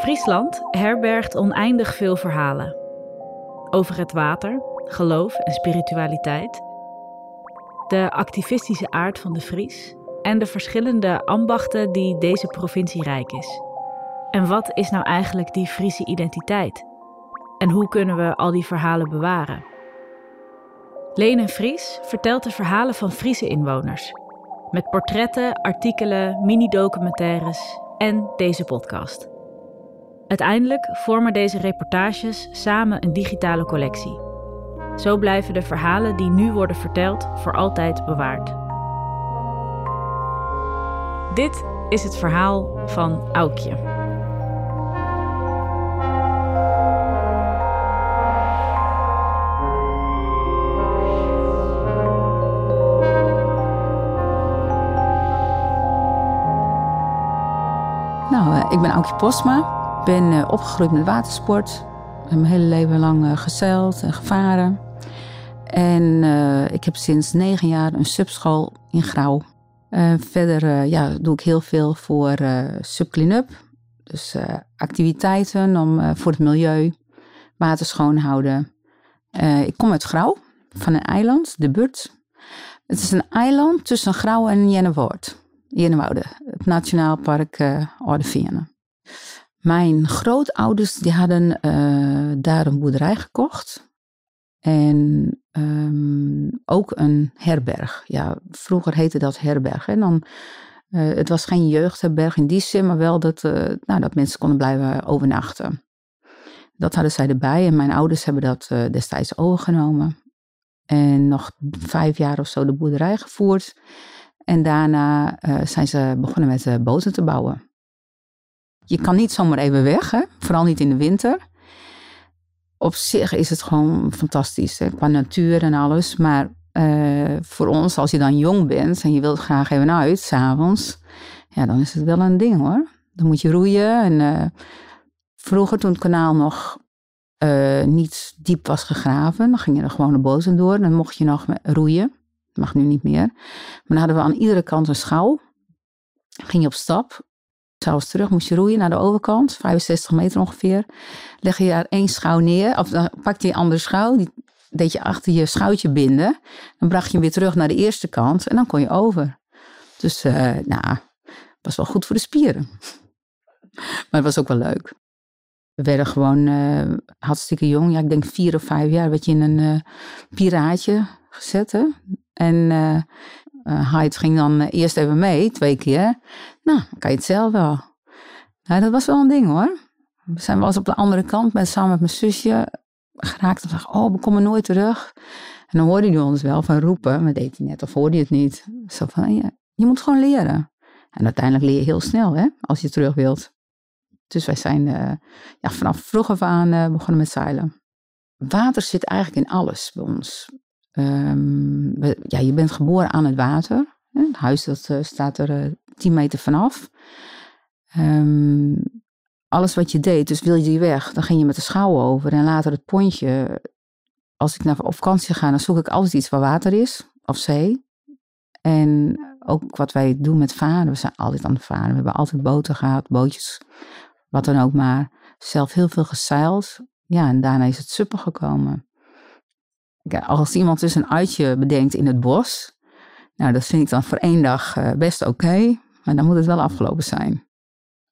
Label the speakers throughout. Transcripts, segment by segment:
Speaker 1: Friesland herbergt oneindig veel verhalen. Over het water, geloof en spiritualiteit. De activistische aard van de Fries. En de verschillende ambachten die deze provincie rijk is. En wat is nou eigenlijk die Friese identiteit? En hoe kunnen we al die verhalen bewaren? Lene Fries vertelt de verhalen van Friese inwoners. Met portretten, artikelen, mini-documentaires en deze podcast. Uiteindelijk vormen deze reportages samen een digitale collectie. Zo blijven de verhalen die nu worden verteld voor altijd bewaard. Dit is het verhaal van Aukje.
Speaker 2: Nou, eh, ik ben Aukje Postma. Ik ben eh, opgegroeid met watersport. heb mijn hele leven lang uh, gezeild en gevaren. En ik heb sinds negen jaar een subschool in Grauw. verder ja, doe ik heel veel voor Subcleanup. Dus activiteiten om, voor het milieu, water schoonhouden. ik kom uit Grauw, van een eiland, de But. Het is een eiland tussen Grauw en Jennewoord. Jennewoude, het Nationaal Park uh, Mijn grootouders die hadden uh, daar een boerderij gekocht. En um, ook een herberg. Ja, vroeger heette dat herberg. En dan, uh, het was geen jeugdherberg in die zin, maar wel dat, nou, dat mensen konden blijven overnachten. Dat hadden zij erbij en mijn ouders hebben dat destijds overgenomen. En nog vijf jaar of zo de boerderij gevoerd. En daarna zijn ze begonnen met boten te bouwen. Je kan niet zomaar even weg, hè? vooral niet in de winter. Op zich is het gewoon fantastisch, hè? qua natuur en alles. Maar uh, voor ons, als je dan jong bent en je wilt graag even uit, s'avonds, ja, dan is het wel een ding hoor. Dan moet je roeien. En vroeger, toen het kanaal nog niet diep was gegraven, dan ging je er gewoon de boten door. Dan mocht je nog roeien mag nu niet meer. Maar dan hadden we aan iedere kant een schouw. Ging je op stap. S'avonds terug moest je roeien naar de overkant, 65 meter ongeveer. Leg je daar één schouw neer, of dan pakte je een andere schouw, die deed je achter je schouwtje binden. Dan bracht je hem weer terug naar de eerste kant en dan kon je over. Dus, uh, nou, was wel goed voor de spieren. Maar het was ook wel leuk. We werden gewoon uh, hartstikke jong. Ja, ik denk vier of vijf jaar werd je in een uh, piraatje gezet. En Hyde ging dan eerst even mee, twee keer. Nou, kan je het zelf wel. Nou, dat was wel een ding hoor. We zijn wel eens op de andere kant met, samen met mijn zusje geraakt. En dacht, oh, we komen nooit terug. En dan hoorde hij ons wel van roepen, maar deed hij net of hoorde hij het niet. Zo van, je moet gewoon leren. En uiteindelijk leer je heel snel, hè, als je terug wilt. Dus wij zijn uh, ja, vanaf vroeg af aan uh, begonnen met zeilen. Water zit eigenlijk in alles bij ons. Um, ja, je bent geboren aan het water. Het huis dat, uh, staat er uh, 10 meter vanaf. Um, alles wat je deed, dus wil je die weg, dan ging je met de schouw over. En later het pontje. Als ik naar op vakantie ga, dan zoek ik altijd iets waar water is. Of zee. En ook wat wij doen met varen. We zijn altijd aan het varen. We hebben altijd boten gehad, bootjes wat dan ook maar. Zelf heel veel gezeild. Ja, en daarna is het suppen gekomen. Als iemand dus een uitje bedenkt in het bos, nou, dat vind ik dan voor één dag eh, best oké, maar dan moet het wel afgelopen zijn.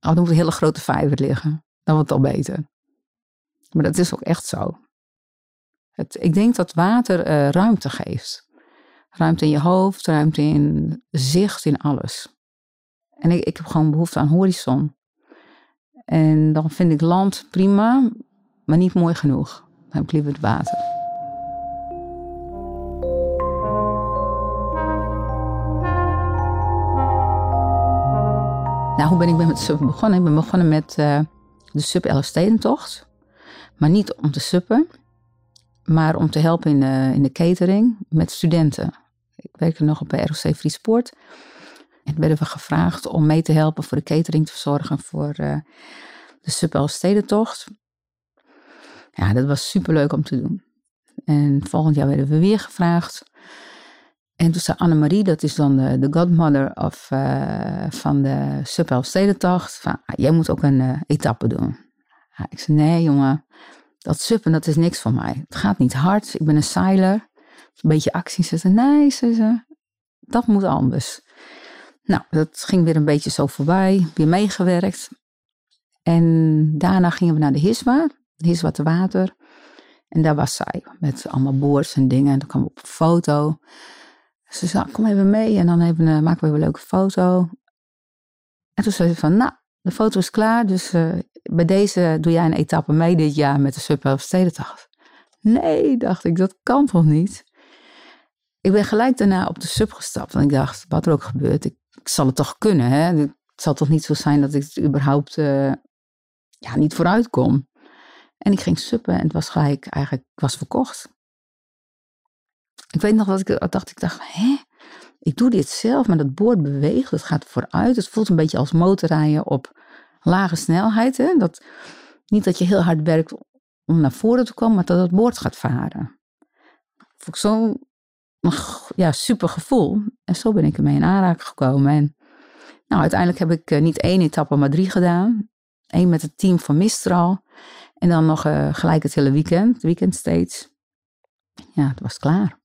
Speaker 2: Of dan moet een hele grote vijver liggen, dan wordt het al beter. Maar dat is ook echt zo. Het, ik denk dat water uh, ruimte geeft. Ruimte in je hoofd, ruimte in zicht, in alles. En ik, ik heb gewoon behoefte aan horizon. En dan vind ik land prima, maar niet mooi genoeg. Dan heb ik liever het water. Hoe ben ik met suppen begonnen? Ik ben begonnen met uh, de Sub Elfstedentocht. Maar niet om te suppen, maar om te helpen in de, in de catering met studenten. Ik werkte nog op bij ROC Friespoort. En werden we gevraagd om mee te helpen voor de catering te verzorgen voor uh, de Subelstedentocht. Ja, dat was superleuk om te doen. En volgend jaar werden we weer gevraagd. En toen zei Annemarie, dat is dan de, de godmother of, uh, van de Stedentacht, van, ah, jij moet ook een uh, etappe doen. Ja, ik zei, nee jongen, dat suppen, dat is niks voor mij. Het gaat niet hard, ik ben een seiler. Een beetje actie. Ze zei, nee, ze dat moet anders. Nou, dat ging weer een beetje zo voorbij, weer meegewerkt. En daarna gingen we naar de Hiswa, de Hiswa te water. En daar was zij, met allemaal boards en dingen. En dan kwam op een foto. Ze zei, kom even mee en dan even, maken we even een leuke foto. En toen zei ze van, nou, de foto is klaar, dus uh, bij deze doe jij een etappe mee dit jaar met de Subway Stedentocht. Nee, dacht ik, dat kan toch niet? Ik ben gelijk daarna op de sub gestapt, want ik dacht, wat er ook gebeurt, ik, zal het toch kunnen. Hè? Het zal toch niet zo zijn dat ik überhaupt uh, ja, niet vooruit kom. En ik ging suppen en het was gelijk, eigenlijk, was verkocht. Ik weet nog wat ik dacht, ik dacht, hè? Ik doe dit zelf, maar dat boord beweegt, het gaat vooruit. Het voelt een beetje als motorrijden op lage snelheid. Hè? Dat, niet dat je heel hard werkt om naar voren te komen, maar dat het boord gaat varen. Vond ik zo'n ja, super gevoel. En zo ben ik ermee in aanraking gekomen. En nou, uiteindelijk heb ik eh, niet één etappe, maar drie gedaan. Eén met het team van Mistral. En dan nog uh, gelijk het hele weekend, weekend steeds. Ja, het was klaar.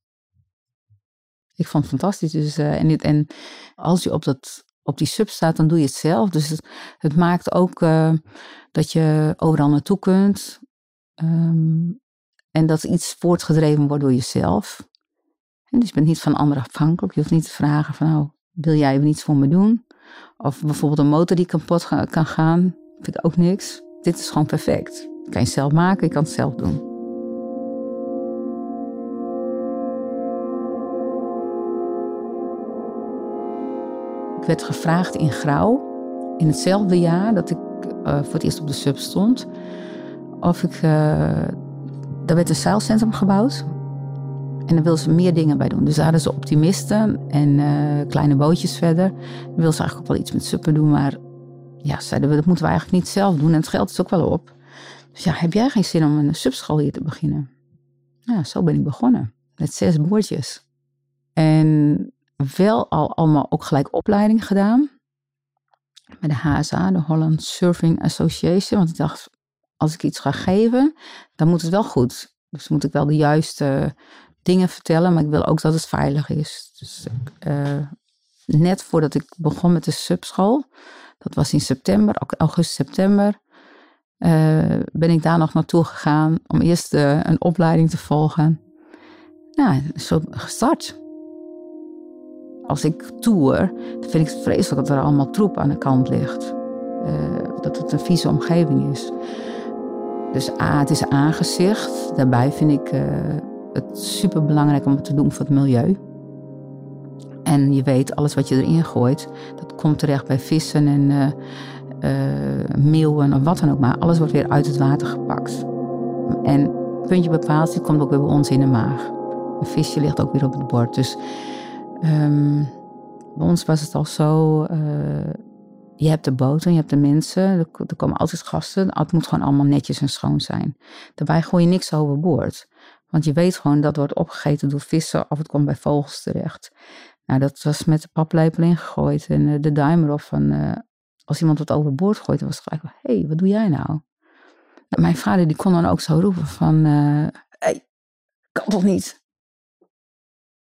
Speaker 2: Ik vond het fantastisch. Dus, uh, en, en als je op, dat, op die sub staat, dan doe je het zelf. Dus het, maakt ook uh, dat je overal naartoe kunt. Um, en dat iets voortgedreven wordt door jezelf. En dus je bent niet van anderen afhankelijk. Je hoeft niet te vragen van, oh, wil jij even iets voor me doen? Of bijvoorbeeld een motor die kapot kan gaan. Vind ik ook niks. Dit is gewoon perfect. kan je zelf maken, je kan het zelf doen. Ik werd gevraagd in Grauw, in hetzelfde jaar dat ik uh, voor het eerst op de sub stond, of ik. Uh, daar werd een zeilcentrum gebouwd. En daar wilden ze meer dingen bij doen. Dus daar hadden ze optimisten en uh, kleine bootjes verder. Dan wilden ze eigenlijk ook wel iets met suppen doen. Maar ja, zeiden we, dat moeten we eigenlijk niet zelf doen. En het geld is ook wel op. Dus ja, heb jij geen zin om een subschool hier te beginnen? Ja, zo ben ik begonnen. Met zes boordjes. En wel al allemaal ook gelijk opleiding gedaan. Bij de HSA, de Holland Surfing Association. Want ik dacht, als ik iets ga geven, dan moet het wel goed. Dus moet ik wel de juiste dingen vertellen, maar ik wil ook dat het veilig is. Dus uh, net voordat ik begon met de subschool, dat was in september, augustus, september, uh, ben ik daar nog naartoe gegaan om eerst uh, een opleiding te volgen. Nou, zo gestart als ik dan vind ik het vreselijk dat er allemaal troep aan de kant ligt. Uh, dat het een vieze omgeving is. Dus A, het is aangezicht. Daarbij vind ik uh, het super belangrijk om het te doen voor het milieu. En je weet, alles wat je erin gooit, dat komt terecht bij vissen en uh, meeuwen of wat dan ook maar. Alles wordt weer uit het water gepakt. En puntje bepaald, die komt ook weer bij ons in de maag. Een visje ligt ook weer op het bord. Dus Um, bij ons was het al zo, uh, je hebt de boten, je hebt de mensen, er, komen altijd gasten. Het moet gewoon allemaal netjes en schoon zijn. Daarbij gooi je niks overboord. Want je weet gewoon dat wordt opgegeten door vissen of het komt bij vogels terecht. Nou, dat was met de paplepel ingegooid. En uh, de duimer of van, uh, als iemand wat overboord gooit, dan was het gelijk, hé, hey, wat doe jij nou? Mijn vader die kon dan ook zo roepen van, hé, hey, kan toch niet?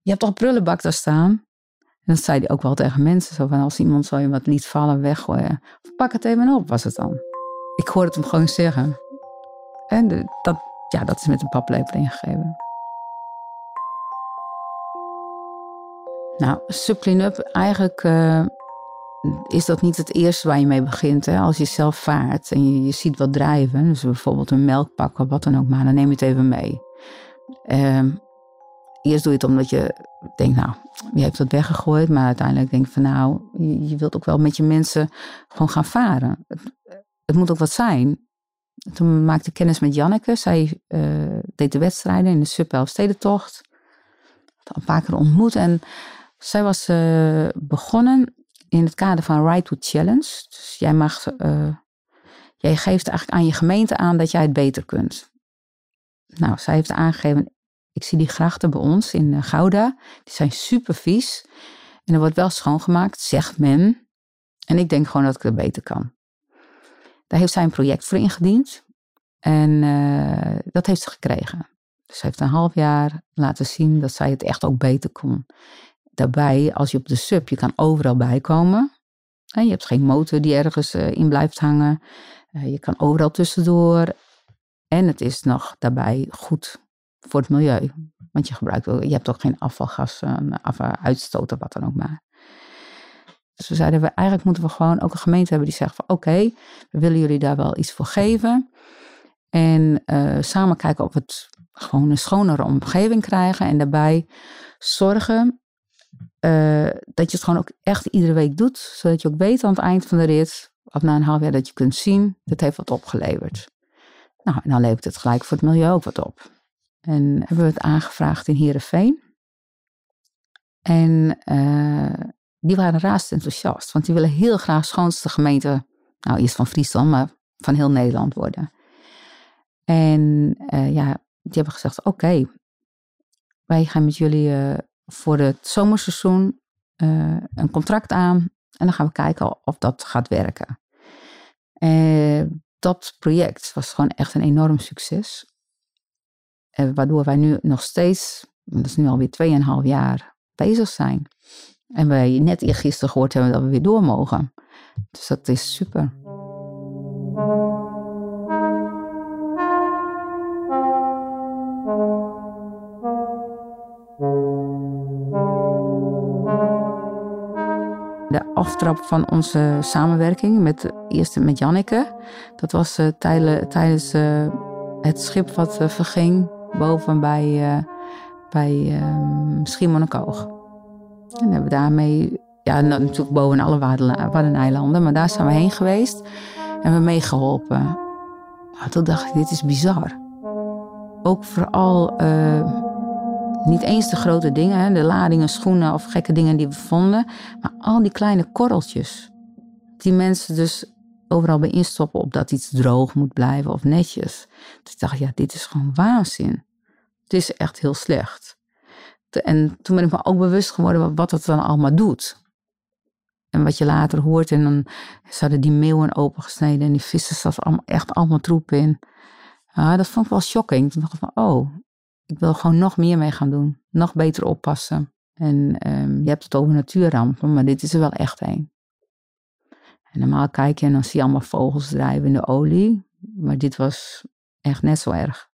Speaker 2: Je hebt toch een prullenbak daar staan? En dat zei hij ook wel tegen mensen. Zo van, als iemand zo je wat liet vallen, weggooien. Pak het even op, was het dan. Ik hoorde het hem gewoon zeggen. En dat, ja, dat is met een paplepel ingegeven. Nou, Subclean-up, eigenlijk uh, is dat niet het eerste waar je mee begint. Hè? Als je zelf vaart en je, je ziet wat drijven, dus bijvoorbeeld een melkpak of wat dan ook maar, dan neem je het even mee. Uh, Eerst doe je het omdat je denkt, nou, je hebt het weggegooid. Maar uiteindelijk denk je van, nou, je, wilt ook wel met je mensen gewoon gaan varen. Het, moet ook wat zijn. Toen maakte ik kennis met Janneke. Zij uh, deed de wedstrijden in de Subwel Stedentocht. Een paar keer ontmoet. En zij was uh, begonnen in het kader van Right to Challenge. Dus jij mag, uh, jij geeft eigenlijk aan je gemeente aan dat jij het beter kunt. Nou, zij heeft aangegeven, Ik zie die grachten bij ons in eh, Gouda. Die zijn super vies. En er wordt wel schoongemaakt, zegt men. En ik denk gewoon dat ik het beter kan. Daar heeft zij een project voor ingediend. En uh, dat heeft ze gekregen. Dus ze heeft een half jaar laten zien dat zij het echt ook beter kon. Daarbij, als je op de sub, je kan overal bijkomen. Je hebt geen motor die ergens eh, in blijft hangen. Je kan overal tussendoor. En het is nog daarbij goed voor het milieu. Want je gebruikt je hebt ook geen afvalgassen, uitstoot of wat dan ook maar. Dus we zeiden, we, eigenlijk moeten we gewoon ook een gemeente hebben die zegt van oké, we willen jullie daar wel iets voor geven. En uh, samen kijken of we het gewoon een schonere omgeving krijgen. En daarbij zorgen uh, dat je het gewoon ook echt iedere week doet. Zodat je ook weet aan het eind van de rit, of na een half jaar, dat je kunt zien, dat heeft wat opgeleverd. Nou, en dan levert het gelijk voor het milieu ook wat op. En hebben we het aangevraagd in Heerenveen. En uh, die waren raast enthousiast, want die willen heel graag schoonste gemeente, nou eerst van Friesland, maar van heel Nederland worden. En uh, ja, die hebben gezegd, oké, wij gaan met jullie uh, voor het zomerseizoen een contract aan en dan gaan we kijken of dat gaat werken. dat project was gewoon echt een enorm succes. Eh, waardoor wij nu nog steeds, dat is nu alweer 2,5 jaar, bezig zijn. En wij net gisteren gehoord hebben dat we weer door mogen. Dus dat is super. de aftrap van onze samenwerking met eerst met Janneke. Dat was uh, tijdens uh, het schip wat verging boven bij, uh, bij um. En hebben daarmee, ja, natuurlijk boven alle Waddeneilanden, maar daar zijn we heen geweest en we hebben meegeholpen. Maar toen dacht ik, dit is bizar. Ook vooral uh, niet eens de grote dingen, hè, de ladingen, schoenen of gekke dingen die we vonden, maar al die kleine korreltjes. Die mensen dus overal bij instoppen op dat iets droog moet blijven of netjes. Dus ik dacht, ja, dit is gewoon waanzin. Het is echt heel slecht. En toen ben ik me ook bewust geworden wat het dan allemaal doet. En wat je later hoort. En dan zouden die meeuwen opengesneden en die vissen zat echt allemaal troep in. Ja, dat vond ik wel shocking. Toen dacht ik van, oh, ik wil gewoon nog meer mee gaan doen. Nog beter oppassen. En um, je hebt het over natuurrampen, maar dit is er wel echt een. En normaal kijk je en dan zie je allemaal vogels drijven in de olie. Maar dit was echt net zo erg.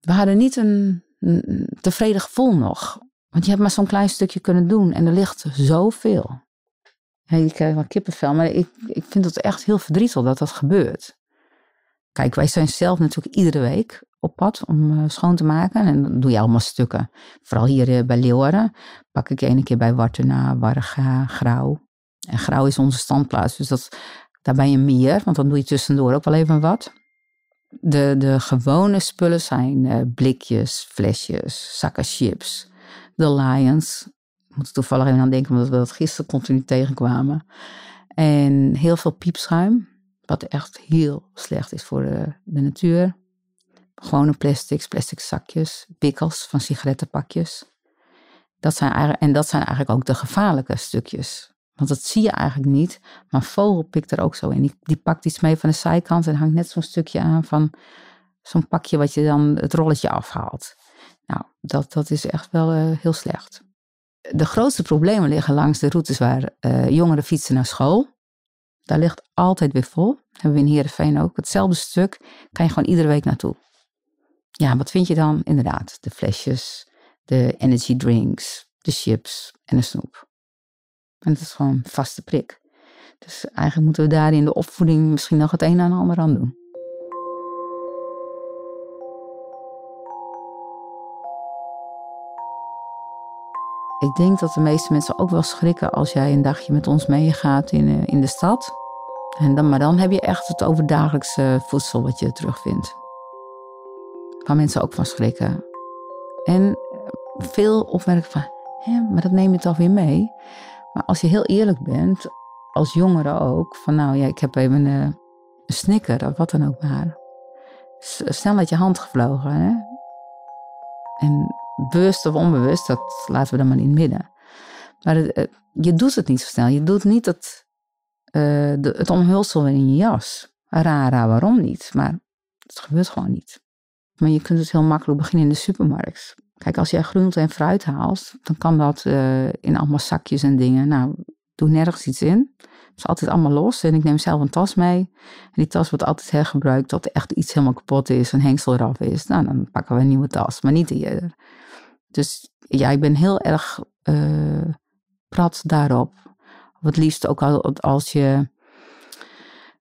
Speaker 2: We hadden niet een, tevreden gevoel nog. Want je hebt maar zo'n klein stukje kunnen doen en er ligt zoveel. ik krijg wel kippenvel, maar ik, ik vind het echt heel verdrietig dat dat gebeurt. Kijk, wij zijn zelf natuurlijk iedere week op pad om uh, schoon te maken. En dan doe je allemaal stukken. Vooral hier uh, bij Leeuwarden pak ik ene keer bij Wartena, Warga, Grauw. En grauw is onze standplaats, dus dat, daar ben je meer, want dan doe je tussendoor ook wel even wat. De, de gewone spullen zijn uh, blikjes, flesjes, zakken chips, de Lions. Ik moet er toevallig even aan denken, omdat we dat gisteren continu tegenkwamen. En heel veel piepschuim, wat echt heel slecht is voor de, de natuur. Gewone plastics, plastic zakjes, wikkels van sigarettenpakjes. Dat zijn en dat zijn eigenlijk ook de gevaarlijke stukjes. Want dat zie je eigenlijk niet. Maar vogel pikt er ook zo in. Die, die pakt iets mee van de zijkant en hangt net zo'n stukje aan van zo'n pakje wat je dan het rolletje afhaalt. Nou, dat, dat is echt wel uh, heel slecht. De grootste problemen liggen langs de routes waar uh, jongeren fietsen naar school. Daar ligt altijd weer vol. Hebben we in Heerenveen ook. Hetzelfde stuk kan je gewoon iedere week naartoe. Ja, wat vind je dan? Inderdaad, de flesjes, de energy drinks, de chips en de snoep. En dat is gewoon een vaste prik. Dus eigenlijk moeten we daar in de opvoeding misschien nog het een en ander aan doen. Ik denk dat de meeste mensen ook wel schrikken als jij een dagje met ons meegaat in, eh, in de stad. En dan, maar dan heb je echt het over dagelijkse voedsel wat je terugvindt. Waar mensen ook van schrikken. En veel opmerken van, hè, maar dat neem je toch weer mee. Maar als je heel eerlijk bent, als jongere ook, van nou ja, ik heb even een, een snicker of wat dan ook maar. Snel uit je hand gevlogen. Hè? En bewust of onbewust, dat laten we dan maar in midden. Maar het, je doet het niet zo snel. Je doet niet het, uh, de, het omhulsel in je jas. Raar, waarom niet? Maar het gebeurt gewoon niet. Maar je kunt het heel makkelijk beginnen in de supermarkt. Kijk, als jij groente en fruit haalt, dan kan dat uh, in allemaal zakjes en dingen. Nou, doe nergens iets in. Het is altijd allemaal los. En ik neem zelf een tas mee. En die tas wordt altijd hergebruikt tot echt iets helemaal kapot is, een hengsel eraf is. Nou, dan pakken we een nieuwe tas, maar niet eerder. Dus ja, ik ben heel erg uh, prat daarop. Of het liefst ook als je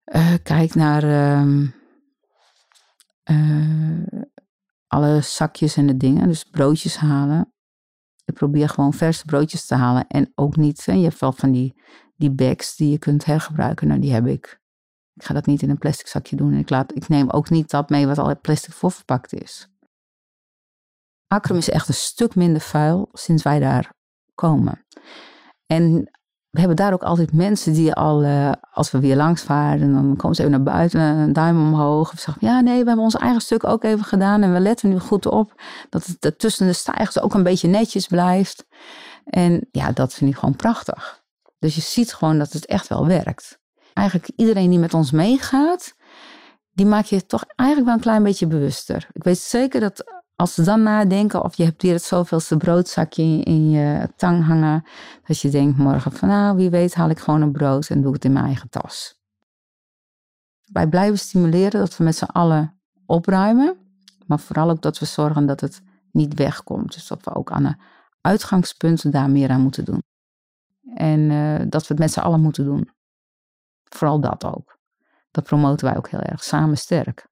Speaker 2: uh, kijkt naar uh, alle zakjes en de dingen. Dus broodjes halen. Ik probeer gewoon verse broodjes te halen. En ook niet, hè, je hebt wel van die, die bags die je kunt hergebruiken. Nou, die heb ik. Ik ga dat niet in een plastic zakje doen. En ik, laat, ik neem ook niet dat mee wat al plastic voor verpakt is. Akrum is echt een stuk minder vuil sinds wij daar komen. En we hebben daar ook altijd mensen die al, uh, als we weer langs varen, dan komen ze even naar buiten, een duim omhoog. Of zeggen, ja nee, we hebben ons eigen stuk ook even gedaan en we letten nu goed op dat het tussen de stijgers ook een beetje netjes blijft. En ja, dat vind ik gewoon prachtig. Dus je ziet gewoon dat het echt wel werkt. Eigenlijk iedereen die met ons meegaat, die maak je toch eigenlijk wel een klein beetje bewuster. Ik weet zeker dat als ze dan nadenken of je hebt hier het zoveelste broodzakje in je tang hangen, dat je denkt morgen van nou wie weet haal ik gewoon een brood en doe het in mijn eigen tas. Wij blijven stimuleren dat we met z'n allen opruimen, maar vooral ook dat we zorgen dat het niet wegkomt. Dus dat we ook aan de uitgangspunten daar meer aan moeten doen. En uh, dat we het met z'n allen moeten doen. Vooral dat ook. Dat promoten wij ook heel erg. Samen sterk.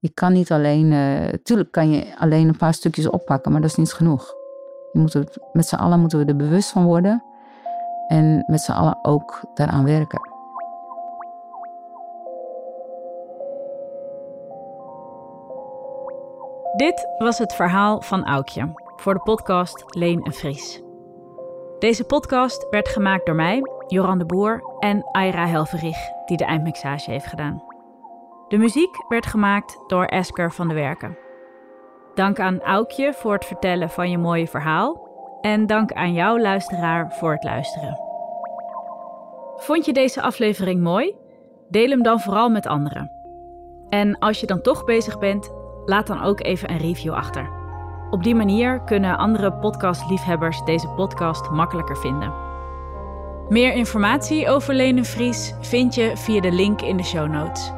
Speaker 2: Je kan niet alleen, uh, tuurlijk kan je alleen een paar stukjes oppakken, maar dat is niet genoeg. Je moet met z'n allen moeten we er bewust van worden en met z'n allen ook daaraan werken.
Speaker 1: Dit was het verhaal van Aukje voor de podcast Leen en Vries. Deze podcast werd gemaakt door mij, Joran de Boer en Aira Helverich, die de eindmixage heeft gedaan. De muziek werd gemaakt door Esker van de Werken. Dank aan Aukje voor het vertellen van je mooie verhaal. En dank aan jou, luisteraar, voor het luisteren. Vond je deze aflevering mooi? Deel hem dan vooral met anderen. En als je dan toch bezig bent, laat dan ook even een review achter. Op die manier kunnen andere podcastliefhebbers deze podcast makkelijker vinden. Meer informatie over Lene Vries vind je via de link in de show notes.